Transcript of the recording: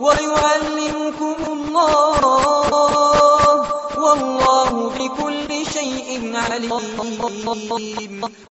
ويعلمكم الله والله بكل شيء عليم.